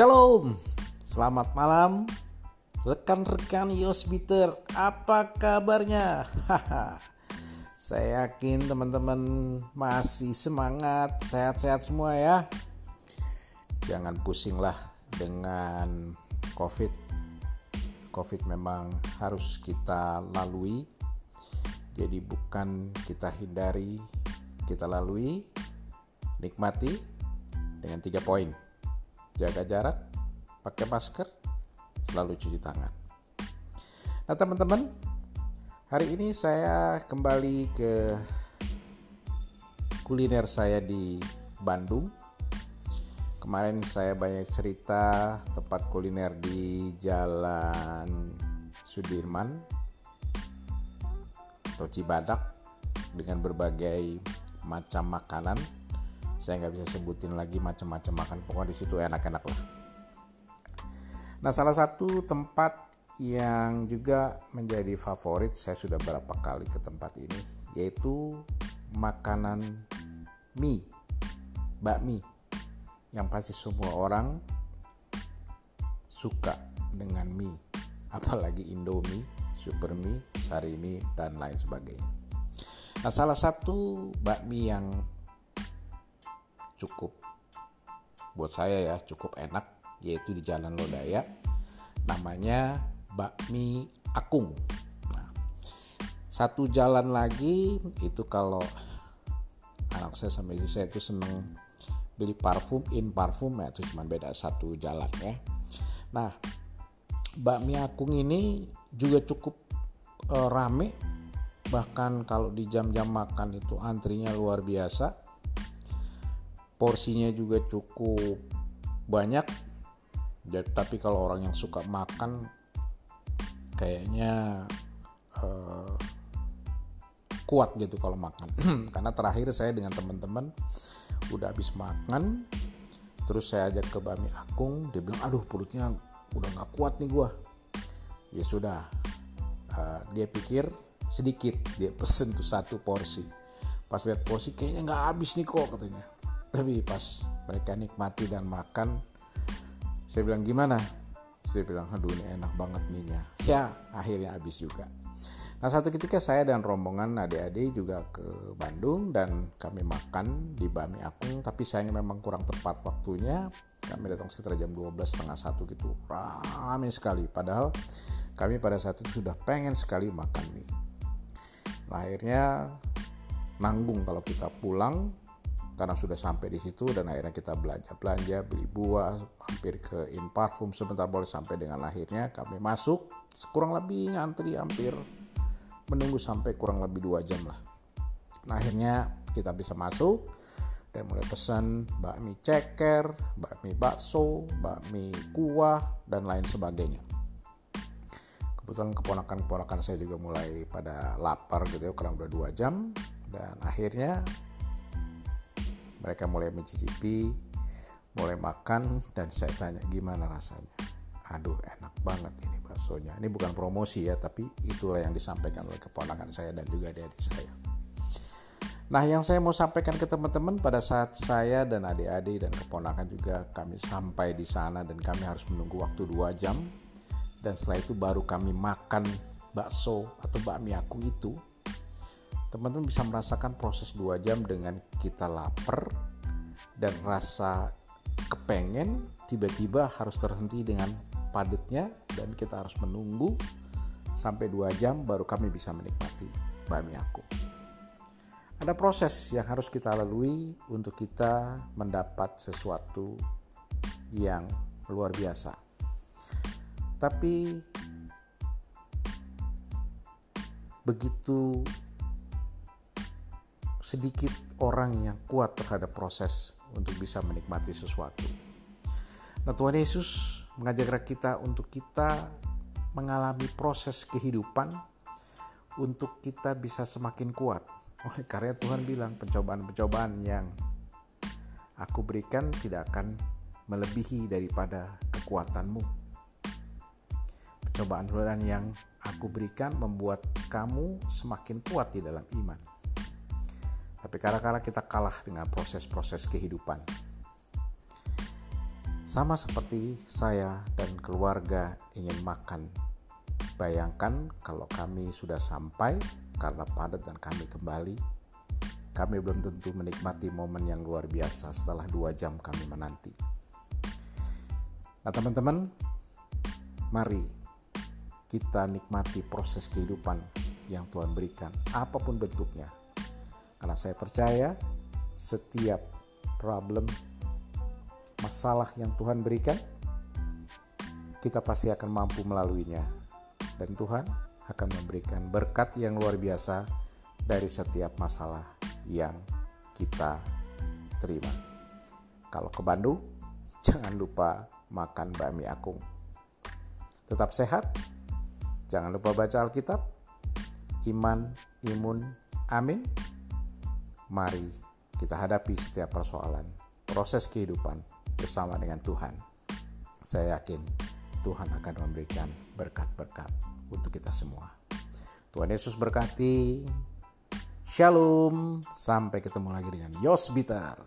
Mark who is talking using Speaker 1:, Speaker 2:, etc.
Speaker 1: Shalom, selamat malam Rekan-rekan Yosbiter, apa kabarnya? Saya yakin teman-teman masih semangat, sehat-sehat semua ya. Jangan pusinglah dengan COVID. COVID memang harus kita lalui. Jadi bukan kita hindari, kita lalui Nikmati dengan tiga poin jaga jarak, pakai masker, selalu cuci tangan. Nah, teman-teman, hari ini saya kembali ke kuliner saya di Bandung. Kemarin saya banyak cerita tempat kuliner di Jalan Sudirman atau Cibadak dengan berbagai macam makanan saya nggak bisa sebutin lagi macam-macam makan pokoknya di situ enak-enak lah. Nah salah satu tempat yang juga menjadi favorit saya sudah berapa kali ke tempat ini yaitu makanan mie bakmi yang pasti semua orang suka dengan mie apalagi indomie super mie sari mie dan lain sebagainya. Nah salah satu bakmi yang cukup buat saya ya cukup enak yaitu di Jalan Lodaya namanya bakmi Akung. Nah, satu jalan lagi itu kalau anak saya sama istri saya itu seneng beli parfum in parfum ya itu cuma beda satu jalan ya. Nah bakmi Akung ini juga cukup uh, rame bahkan kalau di jam-jam makan itu antrinya luar biasa porsinya juga cukup banyak. Jadi tapi kalau orang yang suka makan kayaknya uh, kuat gitu kalau makan. Karena terakhir saya dengan teman-teman udah habis makan terus saya ajak ke Bami Akung dia bilang aduh perutnya udah nggak kuat nih gua. Ya sudah uh, dia pikir sedikit dia pesen tuh satu porsi. Pas lihat porsi kayaknya nggak habis nih kok katanya tapi pas mereka nikmati dan makan saya bilang gimana? Saya bilang aduh ini enak banget minyak ya. Akhirnya habis juga. Nah satu ketika saya dan rombongan adik-adik juga ke Bandung dan kami makan di Bami Akung. Tapi sayangnya memang kurang tepat waktunya. Kami datang sekitar jam 12 setengah satu gitu. Ramai sekali. Padahal kami pada saat itu sudah pengen sekali makan mie nah, akhirnya nanggung kalau kita pulang karena sudah sampai di situ dan akhirnya kita belanja belanja beli buah hampir ke in parfum sebentar boleh sampai dengan akhirnya kami masuk. Kurang lebih ngantri hampir menunggu sampai kurang lebih dua jam lah. Nah akhirnya kita bisa masuk dan mulai pesan bakmi ceker, bakmi bakso, bakmi kuah dan lain sebagainya. Kebetulan keponakan-keponakan saya juga mulai pada lapar gitu ya karena udah dua jam. Dan akhirnya mereka mulai mencicipi mulai makan dan saya tanya gimana rasanya? Aduh enak banget ini baksonya. Ini bukan promosi ya tapi itulah yang disampaikan oleh keponakan saya dan juga adik-adik saya. Nah yang saya mau sampaikan ke teman-teman pada saat saya dan adik-adik dan keponakan juga kami sampai di sana dan kami harus menunggu waktu dua jam dan setelah itu baru kami makan bakso atau bakmi aku itu teman-teman bisa merasakan proses dua jam dengan kita lapar dan rasa kepengen tiba-tiba harus terhenti dengan padatnya dan kita harus menunggu sampai dua jam baru kami bisa menikmati bakmi aku. Ada proses yang harus kita lalui untuk kita mendapat sesuatu yang luar biasa. Tapi begitu sedikit orang yang kuat terhadap proses untuk bisa menikmati sesuatu. Nah, Tuhan Yesus mengajak kita untuk kita mengalami proses kehidupan untuk kita bisa semakin kuat. Oleh karya Tuhan bilang pencobaan-pencobaan yang aku berikan tidak akan melebihi daripada kekuatanmu. Pencobaan-pencobaan yang aku berikan membuat kamu semakin kuat di dalam iman. Tapi kadang-kadang kita kalah dengan proses-proses kehidupan. Sama seperti saya dan keluarga ingin makan. Bayangkan kalau kami sudah sampai karena padat dan kami kembali, kami belum tentu menikmati momen yang luar biasa setelah dua jam kami menanti. Nah teman-teman, mari kita nikmati proses kehidupan yang Tuhan berikan, apa pun bentuknya. Karena saya percaya setiap problem masalah yang Tuhan berikan, kita pasti akan mampu melaluinya. Dan Tuhan akan memberikan berkat yang luar biasa dari setiap masalah yang kita terima. Kalau ke Bandung, jangan lupa makan bakmi akung. Tetap sehat, jangan lupa baca Alkitab, iman, imun, amin. Mari kita hadapi setiap persoalan, proses kehidupan bersama dengan Tuhan. Saya yakin Tuhan akan memberikan berkat-berkat untuk kita semua. Tuhan Yesus berkati. Shalom. Sampai ketemu lagi dengan Yos Bitar.